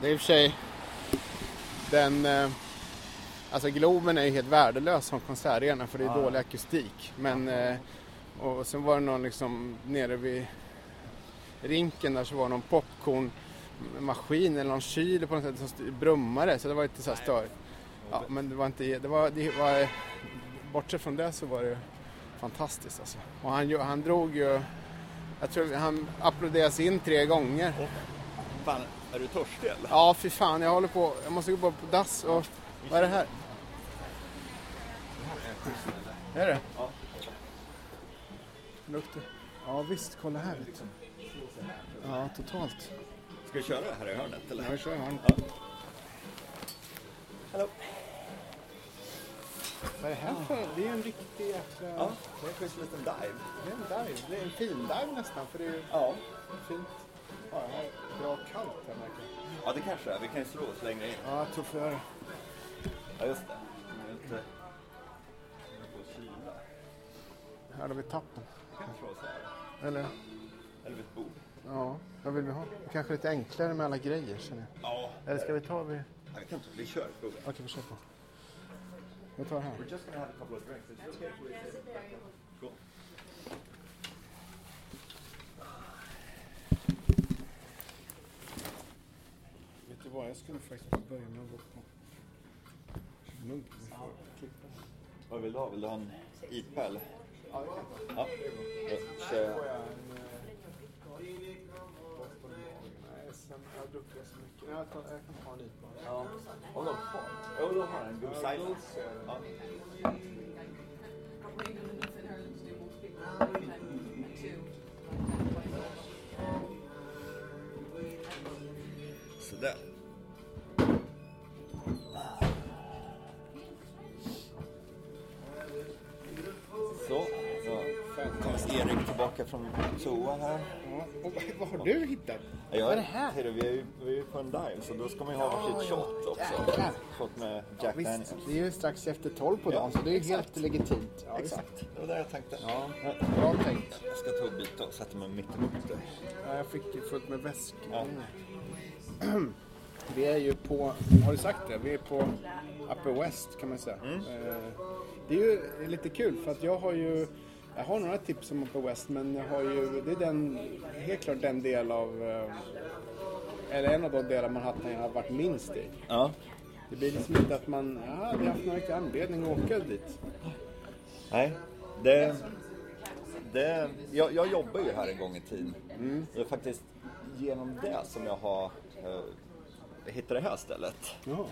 Det är i och för sig den... Eh, alltså Globen är ju helt värdelös som konsertarena för det är Ja. dålig akustik. Men... Eh, och sen var det någon liksom nere vid rinken där så var det någon popcornmaskin eller någon kyl på något sätt som brummade så det var lite så här störigt. Ja, men det var inte... Det var, det var, bortsett från det så var det fantastiskt alltså. Och han, han drog ju... Jag tror han applåderades in tre gånger. Fan, är du törstig eller? Ja, fy fan. Jag håller på. Jag måste gå på dass och... Vad är det här? Är det? Ja. Luktar. Ja, visst. Kolla här. vet du. Ja, totalt. Ska vi köra det här i hörnet eller? Ja, vi kör här. Ja. Hallå. Vad är det här för? Det är en riktig jäkla... Ja, det är faktiskt en liten dive. Det är en dive. Det är en fin dive nästan. För det är ju Ja. fint. Ja, det här är bra kallt här märker. Ja, det kanske är. Vi kan ju slå oss längre in. Ja, jag tror för det. Ja, just det. Det är lite... Här har vi tappen. Vi kan slå oss här. Eller? Eller vid ett bord. Ja, vad vill vi ha? Kanske lite enklare med alla grejer känner jag. Ja. Eller ska vi ta... Vi... Jag vet inte. Vi kör. Okej, vi kör på. Vi tar här. We're just gonna have a couple of drinks. Is it okay if we sit back? Cool. Vet du vad, jag skulle faktiskt börja med att gå på. Vad vill du ha? Vill du ha en IPA eller? Ja, det kan jag. Ja. Då kör jag. Jag har druckit så mycket. Jag, kan ta en IPA. Ja. Har de kvar? Jo, de har en det. Ja. Sådär. Tillbaka från toa här. Ja. Och vad, har du hittat? Ja, Vad är det här? Hej då, vi är ju vi är ju på en dive så då ska man ju ha varsitt shot också. Jäklar. Shot med Jack Visst, Daniels. det är ju strax efter tolv på Ja, dagen så det är exakt. helt legitimt. Ja. Exakt, det var det jag tänkte. Ja, bra tänkt. Jag ska ta och byta och sätta mig mitt emot dig. Ja, jag fick ju fullt med väskor. Ja. Vi är ju på, har du sagt det? Vi är på Upper West kan man säga. Mm. Eh, Det är ju lite kul för att jag har ju, jag har några tips om Upper West men jag har ju, det är den, helt klart den del av, eh, eller en av de delar Manhattan jag har varit minst i. Ja. Det blir liksom inte att man, har aldrig haft någon riktig anledning att åka dit. Nej, det... det jag, jag jobbar ju här en gång i tiden. Mm. Det är faktiskt genom det som jag har uh, hittat det här stället. Jaha.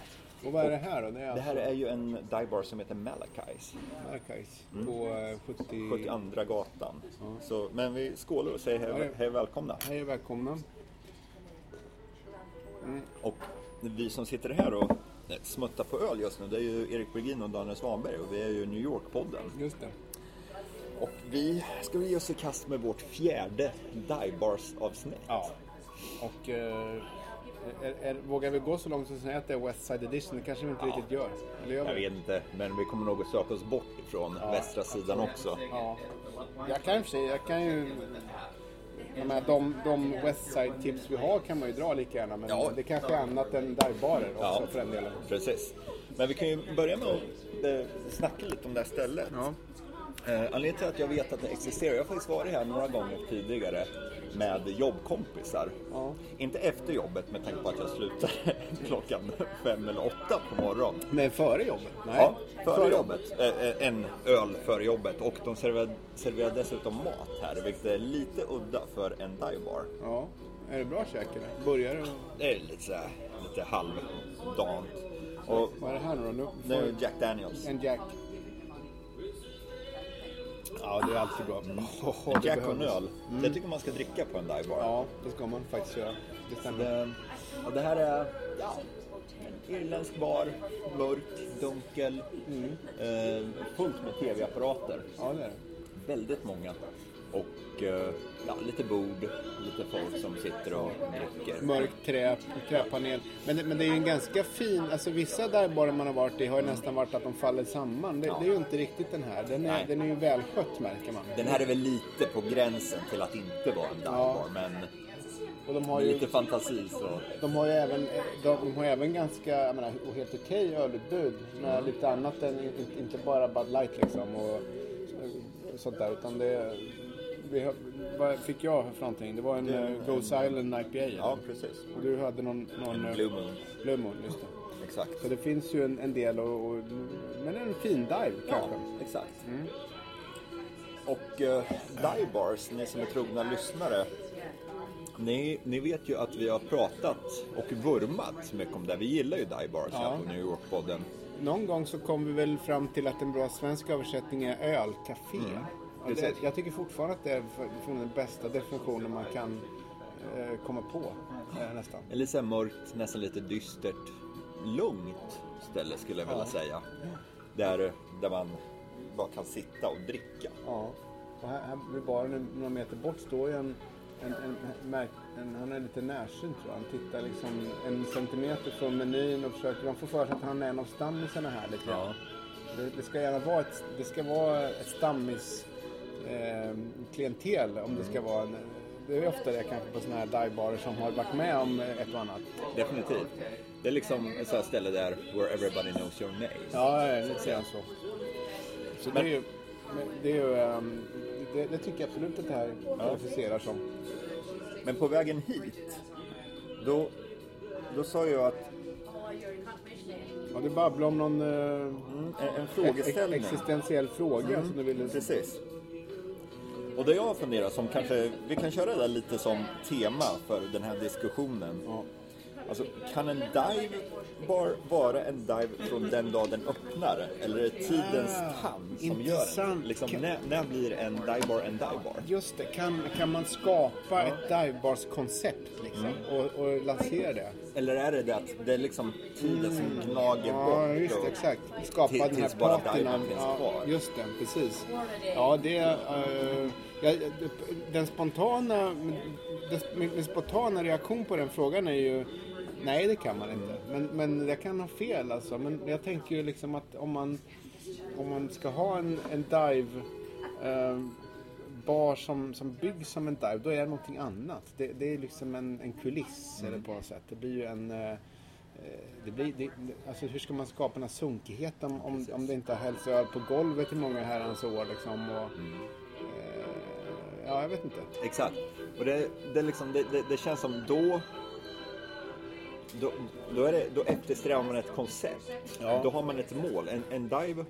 Och vad är det här då? Det är Det här är ju en divebar som heter Malachis. Markais på eh, 70... 72 gatan. Så, men vi skålar och säger Ja, hej, hej välkomna. Hej och välkomna. Och vi som sitter här och eh, smuttar på öl just nu, det är ju Erik Bergin och Daniel Svanberg och vi är ju New York-podden. Just det. Och vi ska ge oss i kast med vårt fjärde Divebars-avsnitt. Ja. Och eh, är, är, vågar vi gå så långt som att säga att det är West Side Edition? Det kanske vi inte riktigt gör. Eller gör Jag vet inte, men vi kommer nog att söka oss bort ifrån västra sidan också. Ja. Jag kan i jag kan ju... Jag menar, de, de West Side tips vi har kan man ju dra lika gärna men Ja. det kanske är annat än divebarer också Ja. för den delen. Precis. Men vi kan ju börja med att eh, snacka lite om det här stället. Ja. Eh, anledningen till att jag vet att det existerar, jag har faktiskt varit här några gånger tidigare med jobbkompisar. Ja. Inte efter jobbet med tanke på att jag slutar klockan fem eller åtta på morgonen. Men före jobbet? Nej. Ja, före jobbet. Eh, eh, En öl före jobbet och de serverar, serverar dessutom mat här vilket är lite udda för en divebar. Ja. Är det bra käk eller? Börjar det? Det är lite, så här, lite halvdant. Och Vad är det här nu då? Nu Jack Daniels. En Jack. Ja, det är alltid bra. Oh, det Jack och en öl. Det tycker man ska dricka på en divebar. Ja, det ska man faktiskt göra. Det stämmer. Det, och det här är ja, en irländsk bar, mörk, dunkel, eh, fullt med tv-apparater. Ja, det är det. Väldigt många. Och eh, ja, lite bord, lite folk som sitter och dricker. Mörkt trä, träpanel. Men, det- men det är ju en ganska fin, alltså vissa divebarer man har varit i har ju nästan varit att de faller samman. Det, Ja. det är ju inte riktigt den här. Den är, Nej. den är ju välskött märker man. Den här är väl lite på gränsen till att inte vara en divebar, men Och de har ju, lite fantasi så... de har ju även, de, de har även ganska, jag menar, och helt okej ölutbud med lite annat än, inte- bara Bud Light liksom och, och sånt där. Utan det, vi, vad fick jag för någonting? Det var en Det- uh, Goes Island IPA. Ja, precis. Och du hade någon, någon eh, Blue Moon, Blue Moon, just det. exakt. Så det finns ju en, en del och, och, men en fin dive Ja, kanske. exakt. Och uh, dive bars, ni som är trogna lyssnare, ni, ni vet ju att vi har pratat och vurmat mycket om det. Vi gillar ju dive bars Ja. här på New York-podden. Någon gång så kom vi väl fram till att en bra svensk översättning är ölcafé. Och det, jag tycker fortfarande att det är den bästa definitionen man kan eh, komma på. Eh, nästan. Eller så mörkt, nästan lite dystert, lugnt ställe skulle jag vilja säga. Där, där man bara kan sitta och dricka. Ja. Och här, här vid baren några meter bort står ju en, en, en, en han är lite närsynt tror jag. Han tittar liksom en centimeter från menyn och försöker, man får för sig att han är en av stammisarna här lite grann. Det, det ska gärna vara ett, det ska vara ett stammis eh, klientel om det ska vara en, det är ofta det kanske på sådana här divebarer som har varit med om ett och annat. Definitivt. Det är liksom ett här ställe där where everybody knows your name. Ja, ja, lite grann så. Så Men- det är ju, det, är ju ehm, det, det tycker jag absolut att det här kvalificerar som. Men på vägen hit, då, då sa jag att Ja, du babblade om någon eh, mm, en, en frågeställning. existentiell fråga som du ville... Precis. Och det jag funderar som kanske, vi kan köra det där lite som tema för den här diskussionen. Ja. Alltså, kan en dive bar vara en dive från den dag den öppnar? Eller är det tidens Ah, tand som gör intressant. den? Liksom, Kan- när, när blir en dive bar en dive bar? Just det, kan, kan man skapa ett divebars-koncept liksom, och, och lansera det? Eller är det det att det är liksom tiden som gnager Ja, bort? just och- det, exakt. Skapa till- den här tills bara patinan. diven finns Ja, kvar. just det, precis. Ja, det... eh, ja, den spontana... Den, min spontana reaktion på den frågan är ju... Nej, det kan man inte. Men, men jag kan ha fel alltså. Men jag tänker ju liksom att om man, om man ska ha en, en dive... eh, bar som, som byggs som en dive, då är det någonting annat. Det, det är liksom en, en kuliss Mm. eller på något sätt. Det blir ju en... eh, eh, det blir, det, alltså hur ska man skapa den här sunkigheten om, om det inte har hällts öl på golvet i många herrans år liksom. Och, Mm. eh, ja, jag vet inte. Exakt. Och det, det, liksom, det, det, det känns som då... Då, då, är det, då eftersträvar man ett koncept. Ja. Då har man ett mål. En, en dive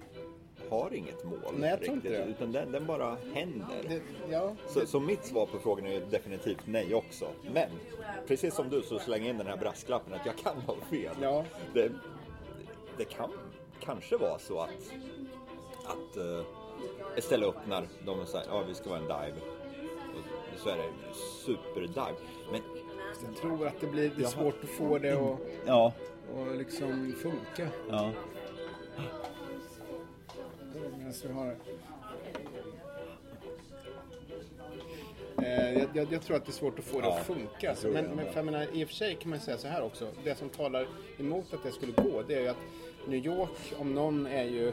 har inget mål. Nej, jag tror inte riktigt, det. Utan den, den bara händer. Det, ja, Så, så mitt svar på frågan är definitivt nej också. Men precis som du så slänger jag in den här brasklappen att jag kan ha fel. Ja. Det, det kan kanske vara så att, att uh, Estelle öppnar, de säger ja vi ska vara en dive. Och så är det superdive. Men jag tror att det blir det är svårt att få det att ja, och liksom funka. ja. Medan vi har... Eh, jag, jag, jag tror att det är svårt att få det Ja, att funka. Men, men för jag menar, i och för sig kan man säga så här också. Det som talar emot att det skulle gå, det är ju att New York, om någon, är ju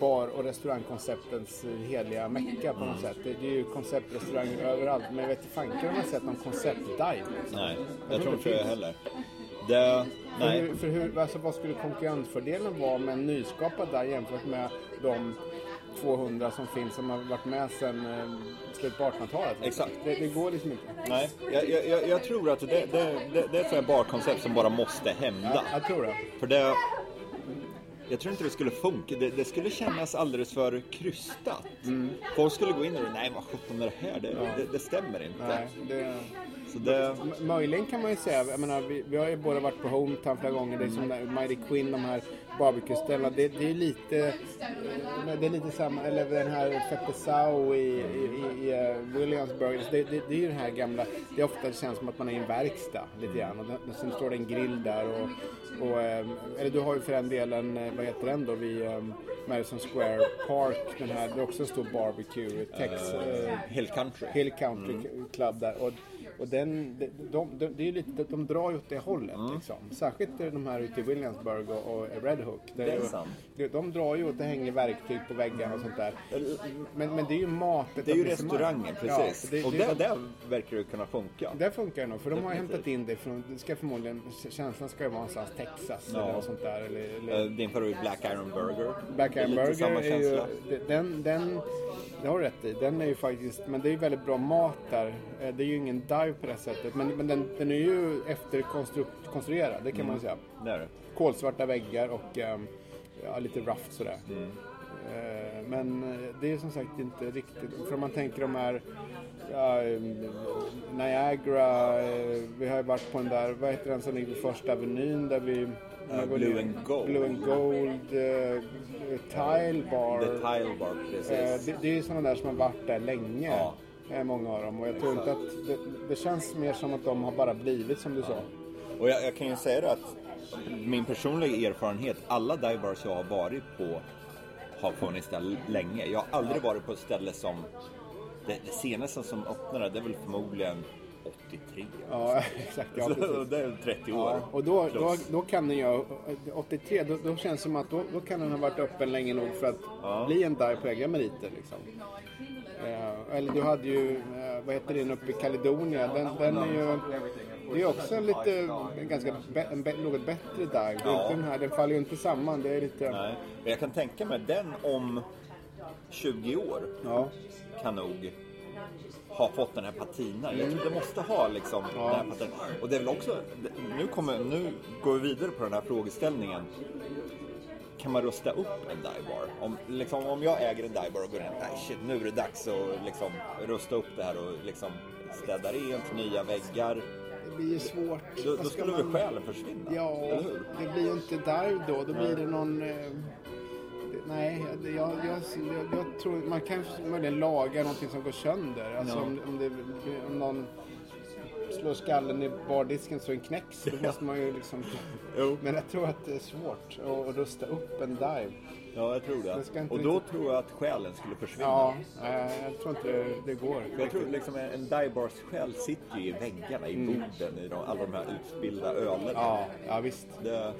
bar och restaurangkonceptens heliga mecka på något sätt. Det, det är ju konceptrestauranger överallt. Men jag vet inte fanken om jag sett någon konceptdive. Nej, Jag jag tror inte det heller. Det, För, nej. hur, för hur, alltså, vad skulle konkurrensfördelen vara med en nyskapad där jämfört med de 200 som finns som har varit med sedan eh, slutet på 1800-talet? Exakt. Det, det går liksom inte. Nej, jag, jag, jag- tror att det, det, det, det är ett sånt barkoncept som bara måste hända. Ja, jag tror det. För det... Jag tror inte det skulle funka. Det, det skulle kännas alldeles för krystat. Mm. Folk skulle gå in och nej vad sjutton är det här? Det, det, det stämmer inte. Nej, det, Så det, Möjligen kan man ju säga, jag menar, vi, vi har ju båda varit på Hometown flera gånger, det är som Mighty Quinn, de här barbecue-ställena, det, det är lite, eh, det är lite samma, eller den här Feppe Sau i, i, i eh, Williamsburg, det, det, det är ju den här gamla, det är ofta känns som att man är i en verkstad lite grann och den, sen står det en grill där och, och eh, eller du har ju för den delen, vad heter den då, vid Madison Square Park, den här, det är också en stor barbecue, Tex, eh, Hill Country. Hill Country Club där. Och, och den, de, de, de, det är lite, de drar ju åt det hållet. Liksom. Särskilt de här ute i Williamsburg och, och Red Hook. Det är sant. De, de drar ju åt, det hänger verktyg på väggarna och sånt där. Men, men det är ju mat. Det är ju restaurangen, precis. Ja, det, och det, där, där verkar det kunna funka. där funkar det nog, för de har Definitivt. hämtat in det från, det ska förmodligen, känslan ska ju vara någonstans Texas Ja. eller något sånt där. Eller, eller, Eh, Din favorit Black Iron Burger. Black Det Iron Burger är ju, den, den, det har du rätt i, den är ju faktiskt, men det är ju väldigt bra mat där. Eh, Det är ju ingen dive på det sättet, men, men den, den är ju efterkonstruerad, det kan man ju säga. Det är det. Kolsvarta väggar och ehm, ja, lite rough sådär. Mm. Eh, Men eh, det är som sagt inte riktigt, för om man tänker de här ja, ehm, Niagara, eh, vi har ju varit på den där, vad heter den som ligger på första avenyn där vi man går Blue and Gold. Blue and Gold, eh, Tile Bar. The Tile Bar, precis. Det, det är ju sådana där som har varit där länge. Ja. Många av dem. Och jag tror inte att det, det känns mer som att de har bara blivit som du sa. Och jag, jag kan ju säga det att min personliga erfarenhet, alla divebars jag har varit på har funnits där länge. Jag har aldrig varit på ett ställe som... Det, det senaste som öppnade, det är väl förmodligen 83. Ja, exakt. Ja, Så det är 30 år. Ja, och då, då, då kan den ju, 83, då, då känns det som att då, då kan den ha varit öppen länge nog för att bli en dive på egna meriter. Liksom. Eh, eller du hade ju, eh, vad heter den uppe i Kaledonia, den, den är ju, det är också en lite, en ganska, be, en be, något bättre är Ja. den, här, den faller ju inte samman, det är lite, Nej, jag kan tänka mig den om 20 år ja. kan nog ha fått den här patinan. Jag tror det måste ha liksom den här patinan. Och det är väl också, nu, kommer, nu går vi vidare på den här frågeställningen. Kan man rusta upp en divebar? Om, liksom, om jag äger en divebar och går in, nej shit nu är det dags att liksom, rusta upp det här och liksom städa rent, nya väggar. Det blir ju svårt. Då, då skulle väl man- själen försvinna? Ja, Eller hur? det blir ju inte dive då. Då blir det någon... Eh, nej, jag, jag, jag, jag, tror... Man kan möjligen laga någonting som går sönder. Alltså Ja. om, om, det, om någon slår skallen i bardisken så en knäcks. Då måste man ju liksom... Men jag tror att det är svårt att, rusta upp en dive. Ja, jag tror Det Och då riktigt- tror jag att själen skulle försvinna. Ja, jag tror inte det, det går. För Jag tror liksom en en divebars själ sitter ju i väggarna, i borden, i de, alla de här utspillda ölen. Mm. Ja, ja visst. Det,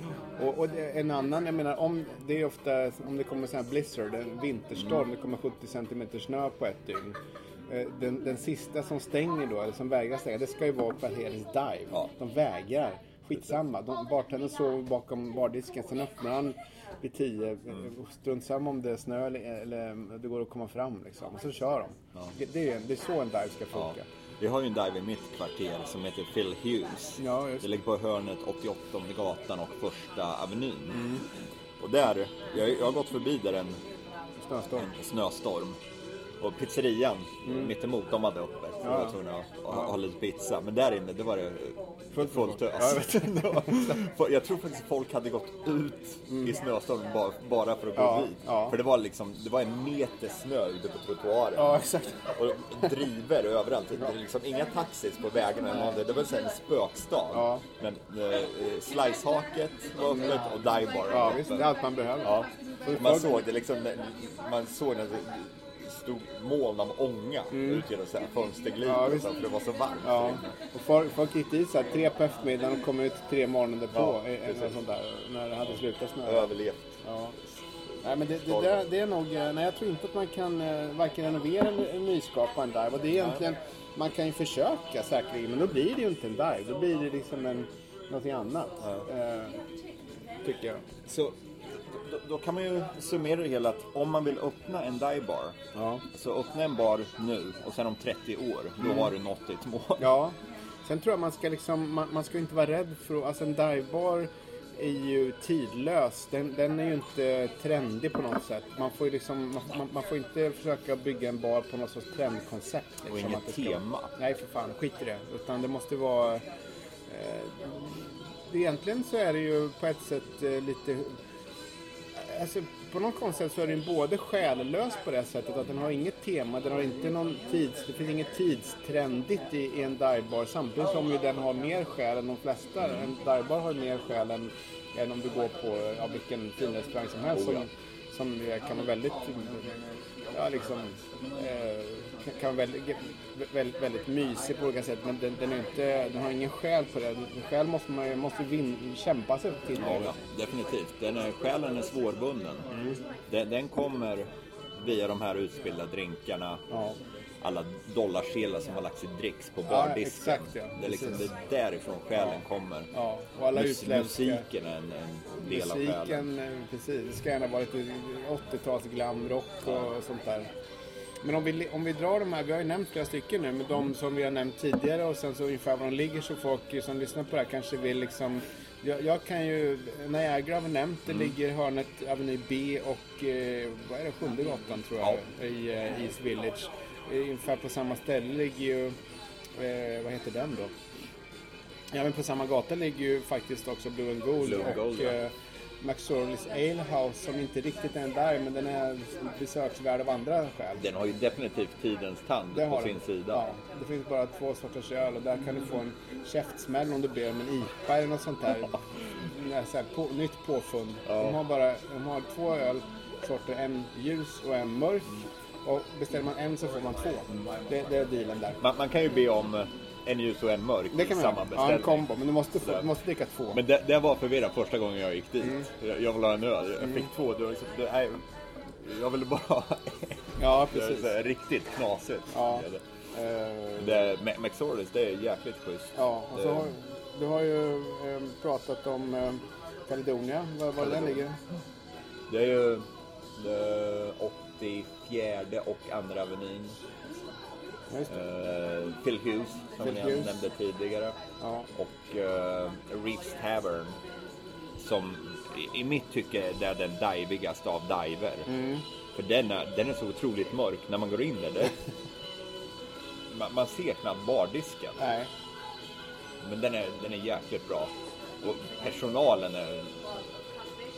Och, och det, en annan, jag menar om det är ofta om det kommer sån här blizzard, en vinterstorm, det kommer 70 cm snö på ett dygn. Eh, Den, den sista som stänger då, eller som vägrar stänga, det ska ju vara kvarterets dive. Ja. De vägrar. Skitsamma. De, bartendern sover bakom bardisken, sen öppnar han vid 10. Strunt samma om det är snö eller, eller det går att komma fram liksom. Och så kör de. Det, det, är, det är så en dive ska ja. funka. Vi har ju en dive i mitt kvarter som heter Phil Hughes. Ja, det ligger på hörnet 88 gatan och första avenyn. Mm. Och där, jag, jag har gått förbi där en, Snöstorm. en snöstorm. Och pizzerian Mm. mittemot, de hade öppet. Jag var tvungen att ha, ha lite pizza. Men där inne, det var det Fullt fullt jag ös. Var- jag tror faktiskt folk hade gått ut i snöstorm bara, bara för att gå Mm. Ja, dit. ja. För det var liksom, det var en meter snö ute på trottoaren. Ja, exakt. Och driver överallt. Det liksom inga taxis på vägarna. Det var en spökstad. Ja. Men eh, slicehaket var öppet och divebar Ja, visst. Det är allt man behöver. Ja. Man såg det liksom, man såg när stod moln av ånga ut genom fönsterglidor Mm. Ja, visst. för det var så varmt. Ja, och folk, folk gick dit så tre på eftermiddagen och kom ut tre morgonen därpå. Ja, eh, eller precis. sånt där, när det hade slutat snöa. Överlevt. Ja. Nej, men det, det, där, det är nog, eh, nej, jag tror inte att man kan eh, varken renovera eller nyskapa en dive. Och det är egentligen, man kan ju försöka säkerligen, men då blir det ju inte en dive. Då blir det liksom en, någonting annat. Eh, tycker jag. Så då, då kan man ju summera det hela att om man vill öppna en divebar Ja. så öppna en bar nu och sen om 30 år då har du nått ditt mål. Ja. Sen tror jag man ska liksom, man, man ska inte vara rädd för att, alltså en divebar är ju tidlös. Den, den är ju inte trendig på något sätt. Man får ju liksom, man, man, får inte försöka bygga en bar på något sorts trendkoncept. Liksom, Och inget tema. Nej, för fan. Skit i det. Utan det måste vara... Eh, egentligen så är det ju på ett sätt eh, lite... Alltså, på något konstigt så är den både själlös på det sättet att den har inget tema, den har inte någon tids... Det finns inget tidstrendigt i, i en divebar samtidigt som ju den har mer själ än de flesta. En divebar har mer själ än, än om du går på ja, vilken fin restaurang som helst Oh, ja. Som, kan vara väldigt... Ja, liksom... Eh, kan- vara väldigt, väldigt, väldigt mysig på olika sätt men den, den, är inte, den har ingen själ på det. Själ måste man måste vin, kämpa sig till. Ja, ja, definitivt. Den är, själen är svårbunden. Den, den kommer via de här utspillda drinkarna. Ja. Alla dollarsedlar som har lagts i dricks på Ja, bardisken. exakt, ja. Det är liksom Precis. det är därifrån själen kommer. Ja, och alla Mus- utländska... Musiken är en, en del av själen. Musiken, eh, precis. Det ska gärna vara lite 80-tals glamrock och sånt där. Men om vi, om vi drar de här, vi har ju nämnt flera stycken nu, men de som vi har nämnt tidigare och sen så ungefär var de ligger så folk som lyssnar på det här kanske vill liksom jag, jag kan ju, Niagara har vi nämnt, det Mm. ligger hörnet Avenue B och eh, vad är det, sjunde gatan tror jag i eh, East Village. Eh, Ungefär på samma ställe ligger ju, eh, vad heter den då? Ja men på samma gata ligger ju faktiskt också Blue and Gold Blue and och Gold, ja. eh, McSorleys Ale House som inte riktigt är en där men den är besöksvärd av andra skäl. Den har ju definitivt tidens tand Det på har sin den. sida. Ja, det finns bara två sorters öl och där kan du få en käftsmäll om du ber om en IPA eller något sånt där. Nej, så här, på, nytt påfund. De har bara de har två ölsorter, en ljus och en mörk. Och beställer man en så får man två. Det, det är dealen där. Man, man kan ju be om eh, en ljus och en mörk Det i kan man samma göra. Ja, beställning. en kombo. Men du måste, få, du måste dricka två. Men det, det var förvirrat första gången jag gick dit. Mm. Jag, jag ville ha en öl. Jag fick två. Det var liksom, det, nej, jag ville bara ha Ja, det är precis. så här riktigt knasigt. Ja. Det, Eh, det, Ma- McSorleys, det är jäkligt schysst. Ja, och så Det- har, du har ju eh, pratat om eh, Caledonia, var, var den ligger. Det är ju det 84 och andra avenyn. Uh, Phil Hughes som Phil jag Hughes. nämnde tidigare. Ja. Och uh, Reefs Tavern som i, i mitt tycke det är den divigaste av diver. Mm. För den är, den är så otroligt mörk när man går in där. Det, man, man ser knappt bardisken. Nej. Men den är, den är jäkligt bra. Och personalen är...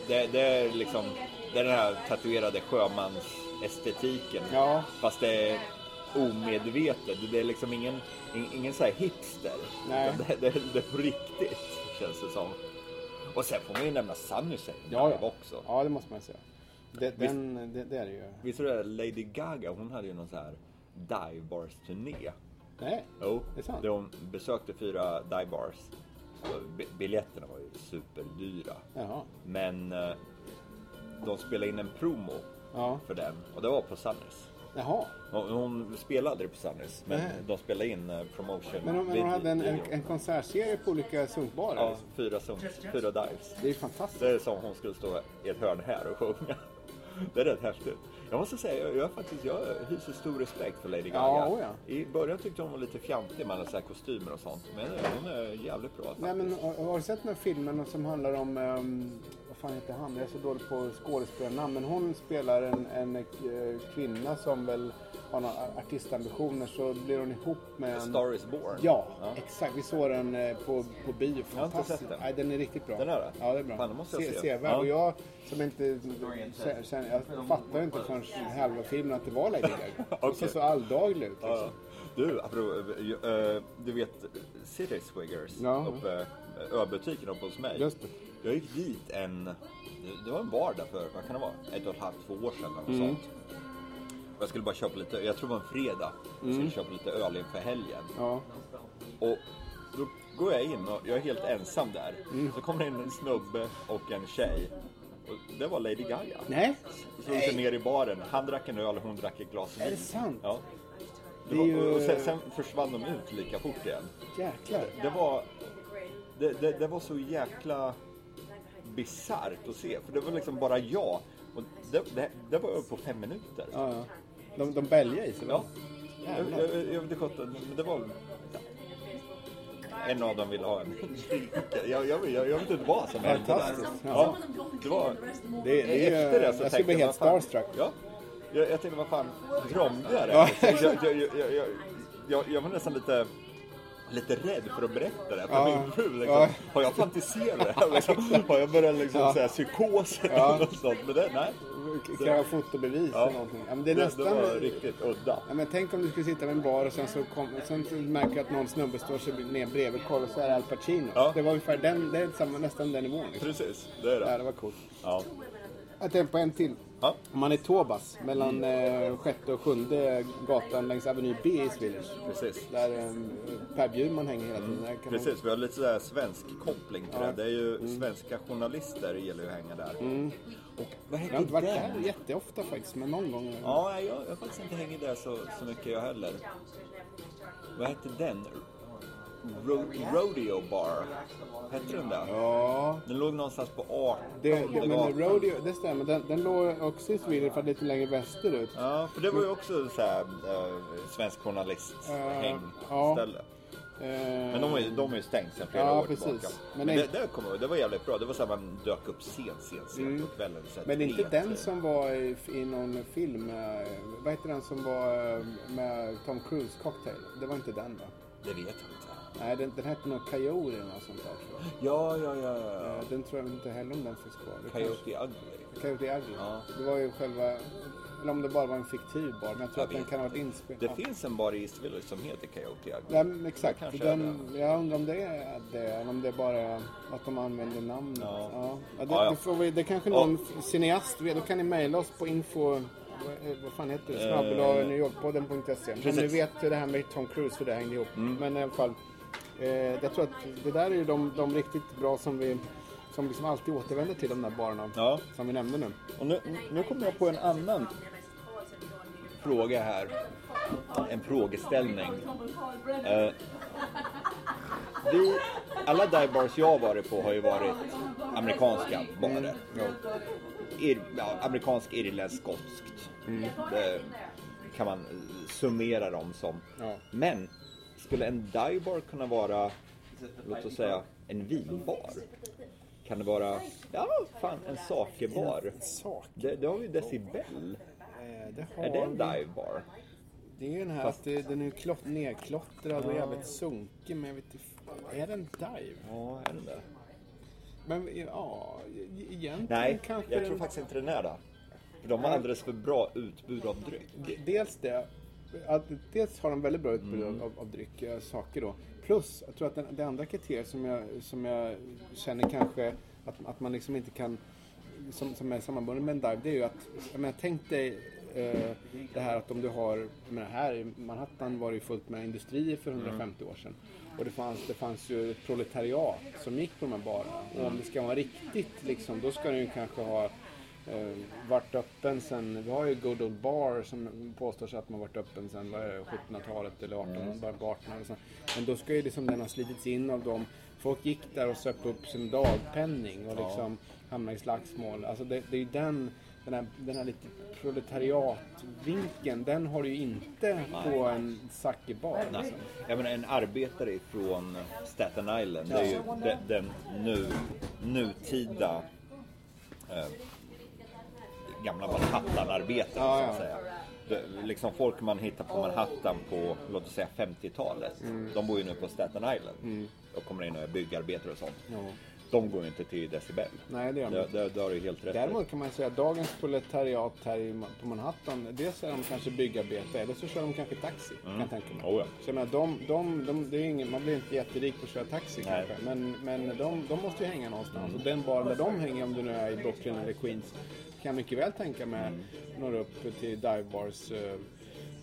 Det, det är liksom... Det är den här tatuerade sjömansestetiken. Ja. Fast det är omedvetet. Det är liksom ingen, ingen, så här hipster. Nej. Det, det, det är på riktigt, känns det som. Och sen får man ju nämna Sunnyset Ja, ja. också. ja, det måste man säga. Det, den, det, det är det ju. Visst är det Lady Gaga? Hon hade ju någon så här dive bars turné. Nej. Jo, Det är sant. där hon besökte fyra dive bars. Biljetterna var ju superdyra. Jaha. Men eh, de spelade in en promo Ja. för den och det var på Sunnys. Jaha. Hon, hon spelade aldrig på Sunnys men Nej. de spelade in eh, promotion. Men hon, men hon hade en, en, en konsertserie på olika sunkbarer. Ja, fyra, sunks, fyra dives. Det är fantastiskt. Det är som hon skulle stå i ett hörn här och sjunga. Det är rätt häftigt. Jag måste säga, jag, jag, faktiskt, jag hyser stor respekt för Lady Gaga. Ja, oh ja. I början tyckte hon var lite fjantig med alla så här kostymer och sånt. Men hon är jävligt bra Nej, men, har, har du sett den här filmen som handlar om, vad fan heter han? Jag är så dålig på skådespelarnamn. Men hon spelar en, en eh, kvinna som väl har några artistambitioner. Så blir hon ihop med en... Star is born. Ja, Ja. exakt. Vi såg den eh, på, på bio. Jag har inte Fantastiskt. sett den. Nej, den är riktigt bra. Den är det? Ja, det är bra. Fan, det måste jag se. Sevärd. Ja. Och jag som inte känner, jag fattade inte förrän halva filmen att det var Lady Gaga. Hon Okej. såg så alldaglig ut. Ja. Liksom. Du, apropå, eh, du vet City Swiggers, Ja. uppe, ölbutiken uppe hos mig. Just det. Jag gick dit en, det var en bar där för, vad kan det vara, ett och ett halvt, två år sedan eller Mm. sånt. Jag skulle bara köpa lite, jag tror det var en fredag, jag skulle köpa lite öl inför helgen. Ja. Och då går jag in och jag är helt ensam där. Mm. Så kommer det in en snubbe och en tjej. Och det var Lady Gaga. Nej, Slog sig ner i baren. Han drack en öl och hon drack ett glas vin. är det sant? Ja. Det var, Och sen, sen försvann de ut lika fort igen. Jäklar. Det var, det, det, det var så jäkla bisarrt att se. För det var liksom bara jag. Och det, det, det var över på fem minuter. Ja, ja. De, de bälgar i sig va? Ja. Jag, jag, jag vet inte, men det var... Ja. en av dem ville ha en. Jag, jag, jag, jag vet inte vad som hände där. Ja, det var... Det, det är, Efter det så jag tänkte bli jag, helt vad fan- starstruck. Ja. Jag, jag tänkte, vad fan, drömde jag det? Ja. jag, jag, jag, jag, jag, jag, jag var nästan lite, lite rädd för att berätta det för Ja. min fru. Liksom. Ja. Har jag fantiserat? Liksom, har jag börjat liksom, Ja. säga psykos eller Ja. något sånt? Men det, nej. Kräva fotobevis Ja. eller någonting. Ja, men det är Det, nästan... det var riktigt udda. Ja, men tänk om du skulle sitta vid en bar och sen så, kom, sen så märker du att någon snubbe står sig ner bredvid och så är det Al Pacino. Ja. Det var ungefär den, det är samma, nästan den nivån. Liksom. Precis, det är Ja, det. det var coolt. Ja. Jag tänkte på en till. Ja. Man är Tobas, mellan eh, sjätte och sjunde gatan längs Avenue B i Swedish. Precis. Där eh, Per Bjurman hänger hela tiden. Där kan man- Precis, vi har lite sådär svensk koppling till Ja. det. Det är ju svenska journalister gillar ju att hänga där. Och vad Jag har inte varit där jätteofta faktiskt, men någon gång. Ja, jag, jag har faktiskt inte hängt där så, så mycket jag heller. Vad hette den? Ro Rodeo Bar. Hette den det? Ja, Den låg någonstans på 18 det, det, men. Rodeo, det stämmer. Den, den låg också i Swedish, för lite längre västerut. Ja, för det var ju också så här, äh, svensk journalist Eh, hängställe. Eh, Men de har ju, de har ju stängt sedan flera Ja, år precis. tillbaka. Men Men, det- det, ihåg, det var jävligt bra. Det var så här man dök upp sent, sent, sent på kvällen. så Men det är inte den som var i, i någon film, eh, vad heter den som var med Tom Cruise, Cocktail? Det var inte den va? Det vet jag inte. Nej, den, den hette nog Coyote eller något sånt där tror jag. Ja, ja, ja. ja. Eh, Den tror jag inte heller om den finns kvar. Det Coyote kanske- Ugly. Coyote Ugly. Ja. Det var ju själva, eller om det bara var en fiktiv bar, men jag tror Jag att den kan ha varit inspelad. Det finns en bar i East Village som heter Coyote Ugly. Ja, men exakt. kanske Den, jag undrar om det är det, eller om det är bara att de använder namnet. Ja. Ja. Ja, det, Ja, ja. Det, får vi, det kanske någon cineast vet. Då kan ni mejla oss på info... vad- eh, fan heter det? Snabel-a newyorkpodden.se. Om ni Precis. vet det här med Tom Cruise, hur det hängde ihop. Men i alla fall. Eh, jag tror att det där är ju de, de riktigt bra som vi som liksom alltid återvänder till de där barerna. Ja. Som vi nämnde nu. Och nu, nu kommer jag på en annan fråga här. En frågeställning. Eh, vi, alla dive bars jag har varit på har ju varit amerikanska barer. Ir, ja, amerikansk, irländsk, skotskt. Det kan man summera dem som. Ja. Men skulle en dive bar kunna vara, låt oss säga, en vinbar? Kan det vara, ja fan, en sakebar? Sak. Det, det har vi Decibel. Eh, det har Är det en vi. dive bar? Det är ju den här att det, den är klott, nerklottrad och jävligt sunkig. Men jag vet inte. Är det en dive? Ja, är den det? Men ja, e- egentligen Nej, kanske jag tror faktiskt inte den är det. För de har alldeles för bra utbud av dryck. Dels det. Att, dels har de väldigt bra utbud Mm. av, av dryck, eh, saker då. Plus, jag tror att den, det andra kriteriet som jag, som jag känner kanske att, att man liksom inte kan som, som är sammanbunden med en dive, det är ju att, jag menar, tänk dig eh, det här att om du har, menar här i Manhattan var det ju fullt med industrier för 150 år sedan. Och det fanns, det fanns ju ett proletariat som gick på de här barerna. Och om det ska vara riktigt liksom, då ska den ju kanske ha eh, varit öppen sen, vi har ju Good Old Bar som påstår sig att man varit öppen sen vad är det, 1700-talet eller 1800 bara på 1800 talet Men då ska ju liksom den ha slitits in av dem. Folk gick där och söp upp sin dagpenning och liksom hamnade i slagsmål. Alltså det, det är ju den, den här, den här lite proletariatvinkeln, den har du ju inte på en sake-bar. Nej. Liksom. Jag menar en arbetare från Staten Island, det är ju den, den nu, nutida eh, gamla Manhattan-arbetaren Ja, så att säga. Det, liksom folk man hittar på Manhattan på, låt oss säga 50-talet, Mm. de bor ju nu på Staten Island och kommer in och är byggarbetare och sånt. Ja. De går ju inte till decibel. Nej, det gör de inte. det, det har du helt rätt. Däremot kan man säga att dagens proletariat här på Manhattan, dels är de kanske byggarbetare eller så kör de kanske taxi. Kan jag tänka mig. Oh, ja. Så jag menar, de, de, de, det är ingen, man blir inte jätterik på att köra taxi Nej. kanske. Men, men de, de måste ju hänga någonstans. Och den baren där de hänger, om du nu är i Brooklyn eller Queens, kan jag mycket väl tänka mig Mm. når upp till divebars eh,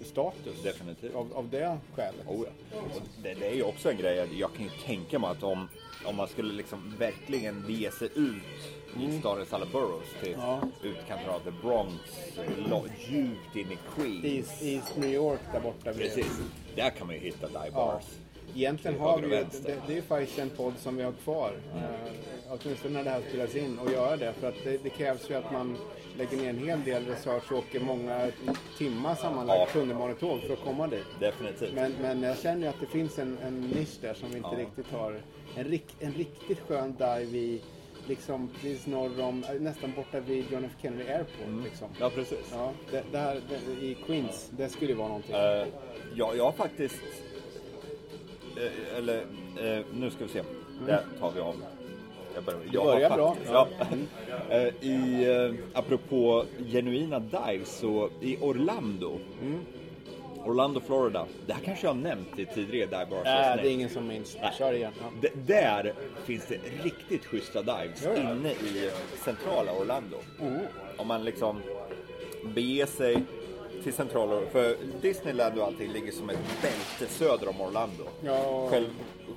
status. Definitivt. Av, av det skälet. Oh, ja. Det, det är ju också en grej, jag kan ju tänka mig att om, om man skulle liksom verkligen ge sig ut i stadens alla boroughs till Mm. Ja. utkanten av the Bronx, lo- djupt in i Queens. East, East New York där borta. vid- Precis, där kan man ju hitta dive Ja. Egentligen har vi ju, det, det är ju faktiskt en podd som vi har kvar. Eh, åtminstone när det här spelas in, att göra det. För att det, det krävs ju att man lägger ner en hel del research och åker många timmar sammanlagt Ja. tunnelbanetåg för att komma dit. Definitivt. Men, men jag känner ju att det finns en, en nisch där som vi inte Ja. riktigt har. En, rik, en riktigt skön dive i, liksom precis norr om, nästan borta vid John F Kennedy Airport. Liksom. Ja, precis. Ja, det, det här det, i Queens, det skulle ju vara någonting. Eh, ja, jag har faktiskt... eh, eller, eh, nu ska vi se. Där tar vi om. Jag börjar, jag börjar bra. Ja. Eh, I, eh, apropå genuina dives, så i Orlando. Mm. Orlando, Florida. Det här kanske jag har nämnt i tidigare dive bars Äh, avsnitt. det är ingen som minns. Kör igen. Ja. Där finns det riktigt schyssta dives Ja, ja. inne i centrala Orlando. Oh. Om man liksom beger sig till centrala. För Disneyland och allting ligger som ett bälte söder om Orlando. Ja, Själv,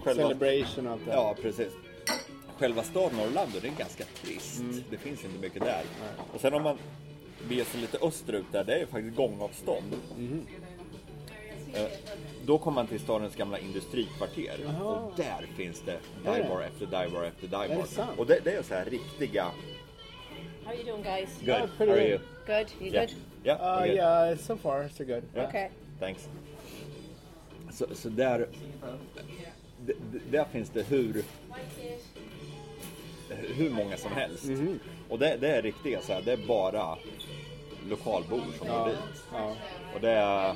själva, Celebration och allt det ja, precis. Själva staden Orlando, det är ganska trist. Mm. Det finns inte mycket där. Och sen om man beger sig lite österut där, det är faktiskt gångavstånd. Mhm. Eh, Då kommer man till stadens gamla industrikvarter Jaha. och där finns det divebar efter divebar efter divebar. Och det, det är så här riktiga... How you doing, guys? Good, Ja, how are you? Good. You Yeah. good? Yeah, Uh, good. yeah, so far so good. Yeah. Okay. Thanks. Så, så där, där finns det hur, hur många som helst. Mhm. Och det, det är riktiga så här, det är bara lokalbor som går Ja, dit. ja. Och det är,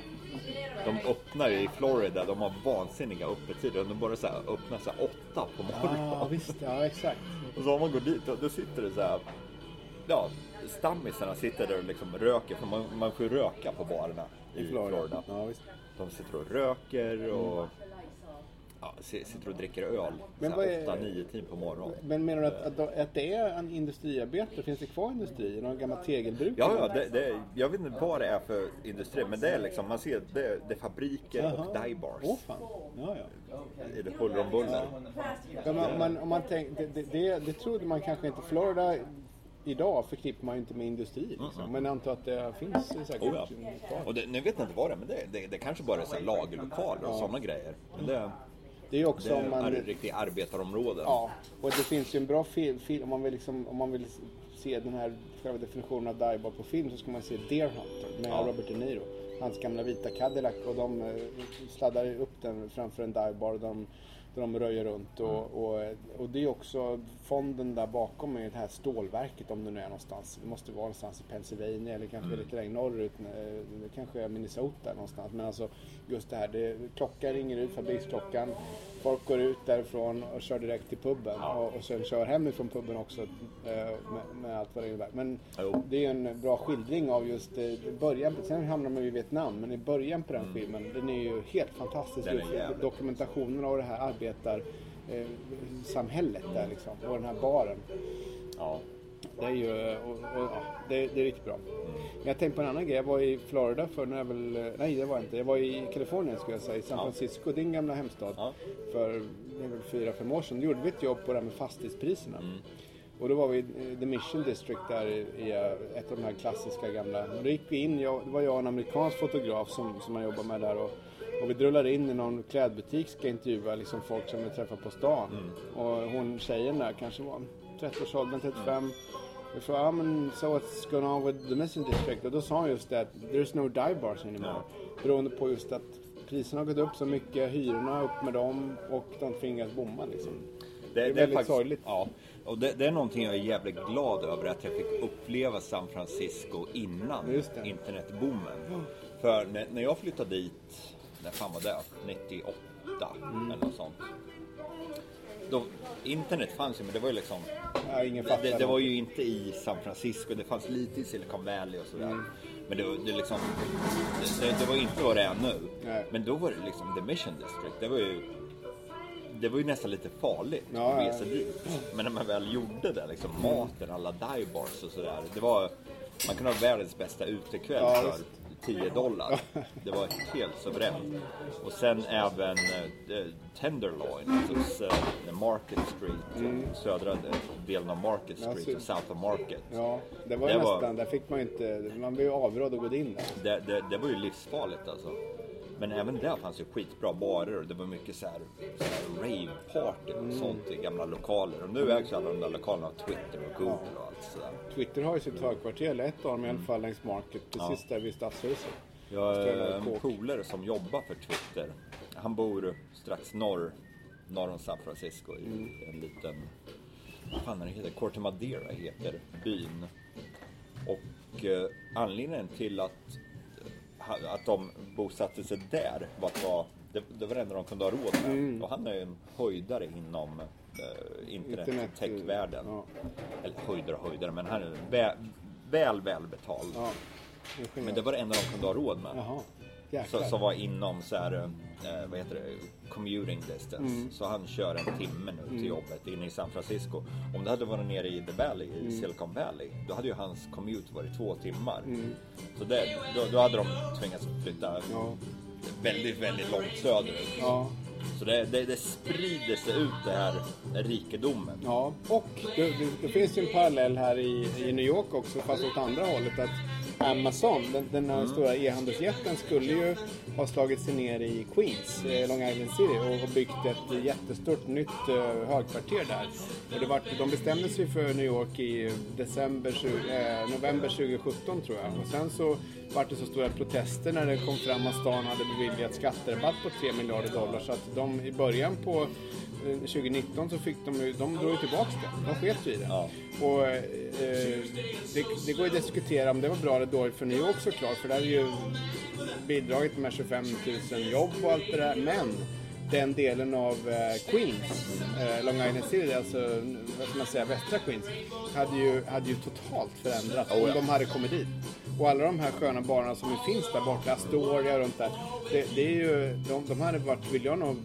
de öppnar ju i Florida, de har vansinniga öppettider. De börjar så här, öppna så här åtta på morgonen. Ja, visst. Ja, exakt. Och så om man går dit, och då sitter det så här, ja, stammisarna sitter där och liksom röker, för man, man får ju röka på barerna i, Florida. Florida. Ja, visst. De sitter och röker och ja, si- sitter och dricker öl Men vad är- 8-9 timmar på morgonen. Men menar du att, att, att det är en industriarbete? Finns det kvar industrier? Någon gammal tegelbruk? Ja, ja det, det, jag vet inte vad det är för industri, men det är liksom, man ser, det, det är fabriker och dive bars. Åh fan. Ja, ja. I det huller om buller. ja man, man, om man tänk, det, det, det, det trodde man kanske inte. Florida idag förknippar man ju inte med industri. Liksom. Men jag antar att det finns säkert Oh, ja. Och det, nu vet jag inte vad det är, men det, det, det kanske bara är lagerlokaler och sådana grejer. Men det, Det är ju det också om man... är riktiga arbetarområden. Ja, och det finns ju en bra film, film om, man vill liksom, om man vill se den här själva definitionen av divebar på film så ska man se Deer Hunter med Ja. Robert De Niro. Hans gamla vita Cadillac och de eh, sladdar upp den framför en divebar och de, där de röjer runt. Och, och, och det är också fonden där bakom är det här stålverket om det nu är någonstans. Det måste vara någonstans i Pennsylvania eller kanske lite längre norrut. eh, kanske Minnesota någonstans. Men alltså just det här, det, klockan ringer ut, fabriksklockan. Folk går ut därifrån och kör direkt till puben och, och sen kör hem ifrån puben också eh, med, med allt vad det innebär. Men Jo. det är en bra skildring av just eh, början. Sen hamnar man ju i Vietnam, men i början på den filmen, den är ju helt fantastisk. Är. Dokumentationen av det här arbetar eh, samhället där liksom, och den här baren. Ja. Det är ju, och, och, ja, det, det är riktigt bra. Men jag tänkte på en annan grej. Jag var i Florida för när jag väl, nej det var jag inte. Jag var i Kalifornien skulle jag säga, i San Ja. Francisco, din gamla hemstad. Ja. För fyra, fem år sedan. Då gjorde vi ett jobb på det här med fastighetspriserna. Mm. Och då var vi i The Mission District där i, i eh, ett av de här klassiska gamla. Och då gick vi in, jag, det var jag och en amerikansk fotograf som, som man jobbar med där. Och, och vi drullade in i någon klädbutik, ska intervjua liksom folk som vi träffar på stan. Mm. Och hon tjejen där kanske var 30-årsåldern, 35. Vi frågade, ja men so what's going on with the Mission District? Och då sa hon just det att there's no dive bars anymore. Beroende på just att priserna har gått upp så mycket, hyrorna upp med dem och de tvingas bomma liksom. Det är väldigt sorgligt. Ja, och det, det är någonting jag är jävligt glad över att jag fick uppleva San Francisco innan det. internetboomen. För när, när jag flyttade dit, när fan var det? 98 Mm. eller något sånt. Då, internet fanns ju men det var ju liksom Ja, ingen det, det var ju inte i San Francisco, det fanns lite i Silicon Valley och sådär. Mm. Men det, det, liksom, det, det, var inte vad det är nu. Nej. Men då var det liksom The Mission District. Det var ju, det var ju nästan lite farligt Ja, att ja. ge sig dit. Men när man väl gjorde det, liksom maten, alla dive bars och sådär. Det var, man kunde ha världens bästa utekväll Ja, för. 10 dollar. Det var helt suveränt. Och sen även eh, Tenderloin, alltså eh, Market Street, södra delen av Market Mm. Ja, Street så- och South of Market. Ja, det var Det var- nästan, där fick man ju inte, man blev ju avrådd att gå in där. Det, det, det var ju livsfarligt alltså. Men även där fanns ju skitbra barer och det var mycket så här, så här rave-party och Mm. sånt i gamla lokaler. Och nu ägs ju alla de där lokalerna av Twitter och Google och allt sådär. Twitter har ju sitt högkvarter, eller ett av dem i alla fall längs Market, precis där vid Stadshuset. Jag har Ställer en polare som jobbar för Twitter. Han bor strax norr, norr om San Francisco i Mm. en liten, vad fan är det heter? Corte Madera heter byn. Och eh, anledningen till att, att de bosatte sig där var vara, det, det var det enda de kunde ha råd med. Och han är ju en höjdare inom eh, internet, Internet, techvärlden. ja. Eller höjdare och höjdare, men han är väl, väl, väl betald. Ja. Men det var det enda de kunde ha råd med. Jaha. Jäklar. som var inom så här, eh, vad heter det, commuting distance. Mm. Så han kör en timme nu till jobbet inne i San Francisco. Om det hade varit nere i The Valley, Mm. i Silicon Valley, då hade ju hans commute varit två timmar. Mm. Så det, då, då hade de tvingats flytta Ja. väldigt, väldigt långt söderut. Ja. Så det, det, det sprider sig ut det här rikedomen. Ja, och det, det, det finns ju en parallell här i, i New York också, fast åt andra hållet. Att Amazon, den, den här stora e-handelsjätten, skulle ju ha slagit sig ner i Queens, eh, Long Island City, och har byggt ett jättestort nytt eh, högkvarter där. Och det var, de bestämde sig för New York i december, 20, eh, november 2017 tror jag. Och sen så var det så stora protester när det kom fram att stan hade beviljat skatterabatt på 3 miljarder dollar. Så att de i början på eh, 2019 så fick de ju, de drog ju tillbaks det. De sket ju i det. Ja. Och eh, det, det går ju att diskutera om det var bra dåligt för New York såklart. För det hade ju bidragit med 25 000 jobb och allt det där. Men den delen av eh, Queens, eh, Long Island City, alltså vad ska man säga, västra Queens, hade ju, hade ju totalt förändrats Oh, om ja. de hade kommit dit. Och alla de här sköna barerna som finns där borta, Astoria runt där, det, det är ju, de, de hade varit, vill jag nog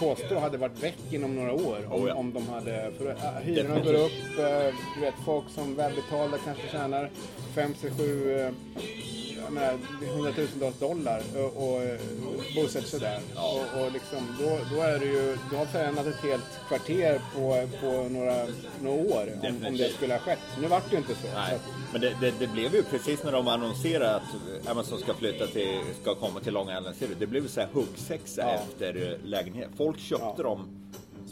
påstå, hade varit väck inom några år om, Oh, ja. om de hade, för äh, hyrorna går upp, äh, du vet folk som välbetalda kanske tjänar 5, 6, 7, äh, jag menar, hundratusentals dollar och, och bosätter sig där. Och, och liksom, då, då är det ju, du har förändrat ett helt kvarter på, på några, några år om, om det skulle ha skett. Nu vart det ju inte så. så Nej, att, men det, det, det blev ju precis när de annonserade att Amazon ska flytta till, ska komma till Long Island City. Det blev ju så här huggsexa Ja. efter eh, lägenhet. Folk köpte Ja. dem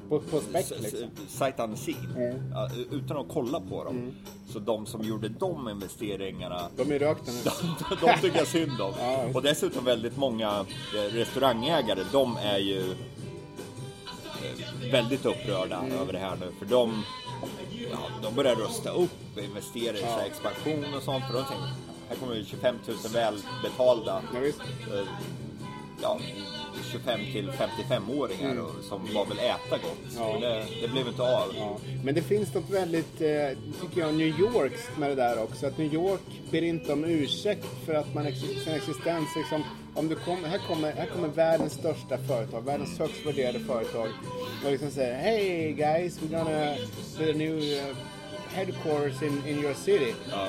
på, på spec liksom. sight unseen, Mm. utan att kolla på dem. Så de som gjorde de investeringarna De är rökta nu. de, de tycker jag synd om. Ja, och dessutom väldigt många eh, restaurangägare, de är ju eh, väldigt upprörda Mm. över det här nu. För de, ja, de börjar rusta upp, investera i Ja. expansion och sånt. För de tänker, här kommer ju 25 000 välbetalda Ja, ja, 25 till 55-åringar och som bara vill äta gott. Mm. Ja. Det, det blev inte av. Ja, men det finns något väldigt, eh, tycker jag, New Yorks med det där också. Att New York ber inte om ursäkt för att man ex sin existens liksom, om du kommer, här, kommer, här kommer världens största företag, världens högst värderade företag och liksom säger Hey guys, we're gonna build a new uh, headquarters in, in your city. Ja.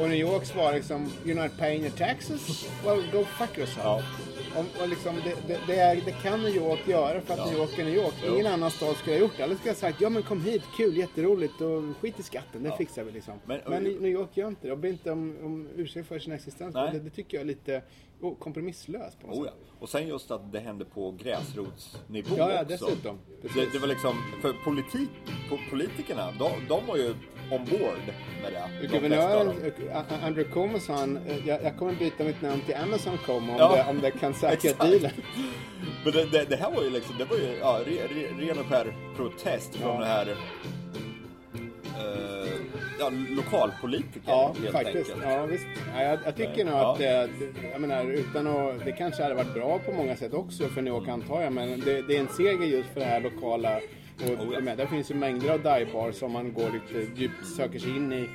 Och New York svarar liksom You're not paying your taxes? Well, go fuck yourself. Ja. Om, och liksom, det, det, det, är, det kan New York göra för att Ja. New York är New York. Ingen annan stad skulle ha gjort det. Eller skulle ha sagt ja men kom hit, kul, jätteroligt och skit i skatten, det fixar vi liksom. Men, Men- New York gör inte det. De ber inte om, om ursäkt för sin existens. Det, det tycker jag är lite oh, kompromisslöst på något Oh ja. sätt. Och sen just att det hände på gräsrotsnivå Ja, ja, också. dessutom. Precis. Det, var liksom, för politik, po- politikerna, de, de var ju on board med det. de Guvernören, Andrew Cuomo sa han, eh, jag, jag kommer byta mitt namn till Amazon Cuomo om, Ja. det, om det kan säkra dealen. Men det, det, det här var ju liksom, det var ju ja, re, re, ren och skär protest från Ja. det här eh, ja, lokalpolitiker Ja, helt faktiskt. enkelt. Ja, visst. Ja, jag, jag tycker nog Ja. att det, jag menar, utan att, det kanske hade varit bra på många sätt också för New York antar jag, men det, det är en seger just för det här lokala. Och, Oh, ja. där finns ju mängder av dive-bars som man går lite djupt, söker sig in i,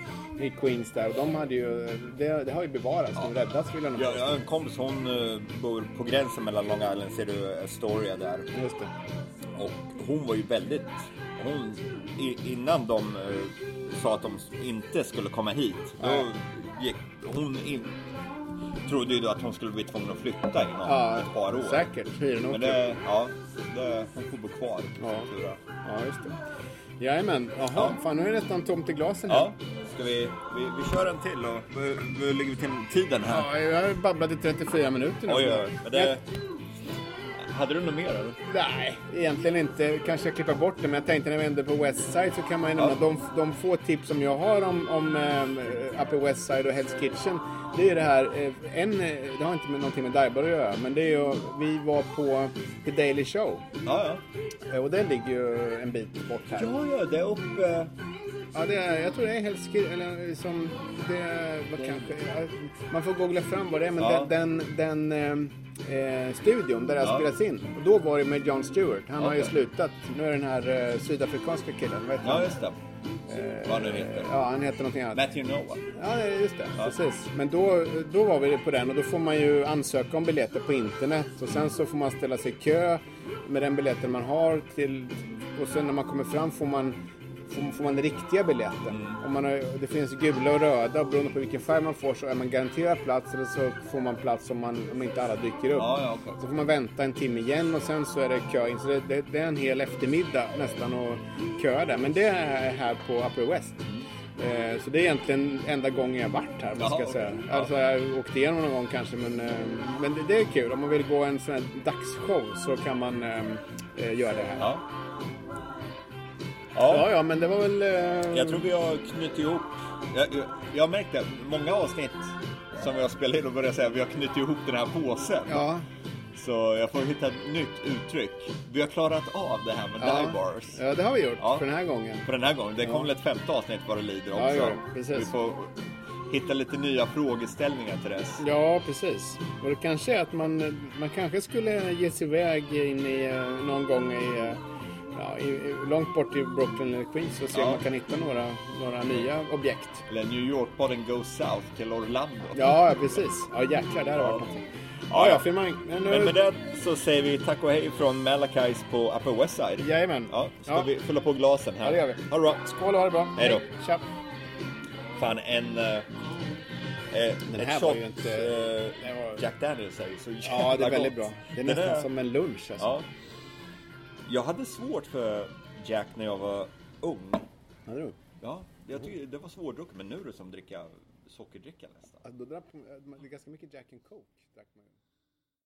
i Queens där. Och de hade ju, det, det har ju bevarats, de räddats vill jag nog påstå. jag har en kompis, hon eh, bor på gränsen mellan Long Island City och Astoria där. Just det. Och hon var ju väldigt... Hon, innan de eh, sa att de inte skulle komma hit, då gick hon in, trodde ju då att hon skulle bli tvungen att flytta inom Ja, ett par år. säkert. Hyran Men det, ja, det, hon får bo kvar. Ja. Ja, just det. Jajamän. Jaha, Ja. fan nu är det nästan tomt i glasen här. Ja, Ska vi, vi, vi kör en till och hur, hur ligger vi till tiden här? Ja, jag har babblat i 34 minuter nu. Oj, oj, oj. Hade du något mer? Eller? Nej, egentligen inte. Kanske jag klipper bort det, men jag tänkte när vi ändå på Westside så kan man ju nämna de, de få tips som jag har om, om um, Upper Westside och Hell's Kitchen. Det är det här, eh, en, eh, det har inte med någonting med Daibar att göra, men det är ju, vi var på The Daily Show. Ja, ja. Eh, Och det ligger ju en bit bort här. Ja, ja, det är uppe... Ja, det är, jag tror det är Hell's Kitchen, eller som, det vad kanske, ja, man får googla fram vad det är, men Ja. den, den, den eh, studion där det har Ja. spelats in. Och då var det med Jon Stewart, han har ju slutat. Nu är den här eh, sydafrikanska killen, vad heter Ja, just det. Vad nu heter. Ja, han heter någonting annat. Matthew Noah. Ja, det- just det. Precis. Men då, då var vi på den och då får man ju ansöka om biljetter på internet och sen så får man ställa sig i kö med den biljetten man har till och sen när man kommer fram får man får, man den riktiga biljetten. Om man har, det finns gula och röda och beroende på vilken färg man får så är man garanterad plats eller så får man plats om, man, om inte alla dyker upp. Ja, ja, okej. Så får man vänta en timme igen och sen så är det kö in. Så det, det, det är en hel eftermiddag nästan att köa där. Men det är här på Upper West. Eh, så det är egentligen enda gången jag varit här, Jaha, jag säga. Ja. Alltså jag har åkt igenom någon gång kanske, men, eh, men det, det är kul. Om man vill gå en sån här dagsshow så kan man eh, eh, göra det här. Ja. Ja. Ja. ja, men det var väl... Eh, Jag tror vi har knutit ihop. Jag, jag, jag det. Många avsnitt som vi har spelat in och börjat säga vi har knutit ihop den här påsen. Ja, Så jag får hitta ett nytt uttryck. Vi har klarat av det här med ja. dive bars. ja, det har vi gjort Ja. för den här gången. För den här gången. Det kommer väl ett femte avsnitt vad det lider också. Ja, ja, precis. Vi får hitta lite nya frågeställningar till dess. Ja, precis. Och det kanske är att man, man kanske skulle ge sig iväg in i eh, någon gång i, eh, ja, i, långt bort i Brooklyn eller Queens och se Ja. om man kan hitta några, några nya objekt. Eller New York-podden Goes South till Orlando. Ja, precis. Ja, jäklar, det hade varit någonting. Ja, ja. Men, Men nu- med det så säger vi tack och hej från Malachis på Upper West Side. Jajamän. Ja, ska Ja. vi fylla på glasen här? Ja, det gör vi. Ha det bra. Skål och ha det bra. Hej då. Tja. Fan, en... eh, eh, Den här var shot, ju inte- eh, var- Jack Daniels är ju så jävla Ja, det är väldigt gott. bra. Det är nästan är- som en lunch alltså. Ja. Jag hade svårt för Jack när jag var ung. Hade du? Ja, jag tycker det var svårdrucket, men nu är det som dricka sockerdricka nästan. Då drack, det är ganska mycket Jack and Coke. Drack man.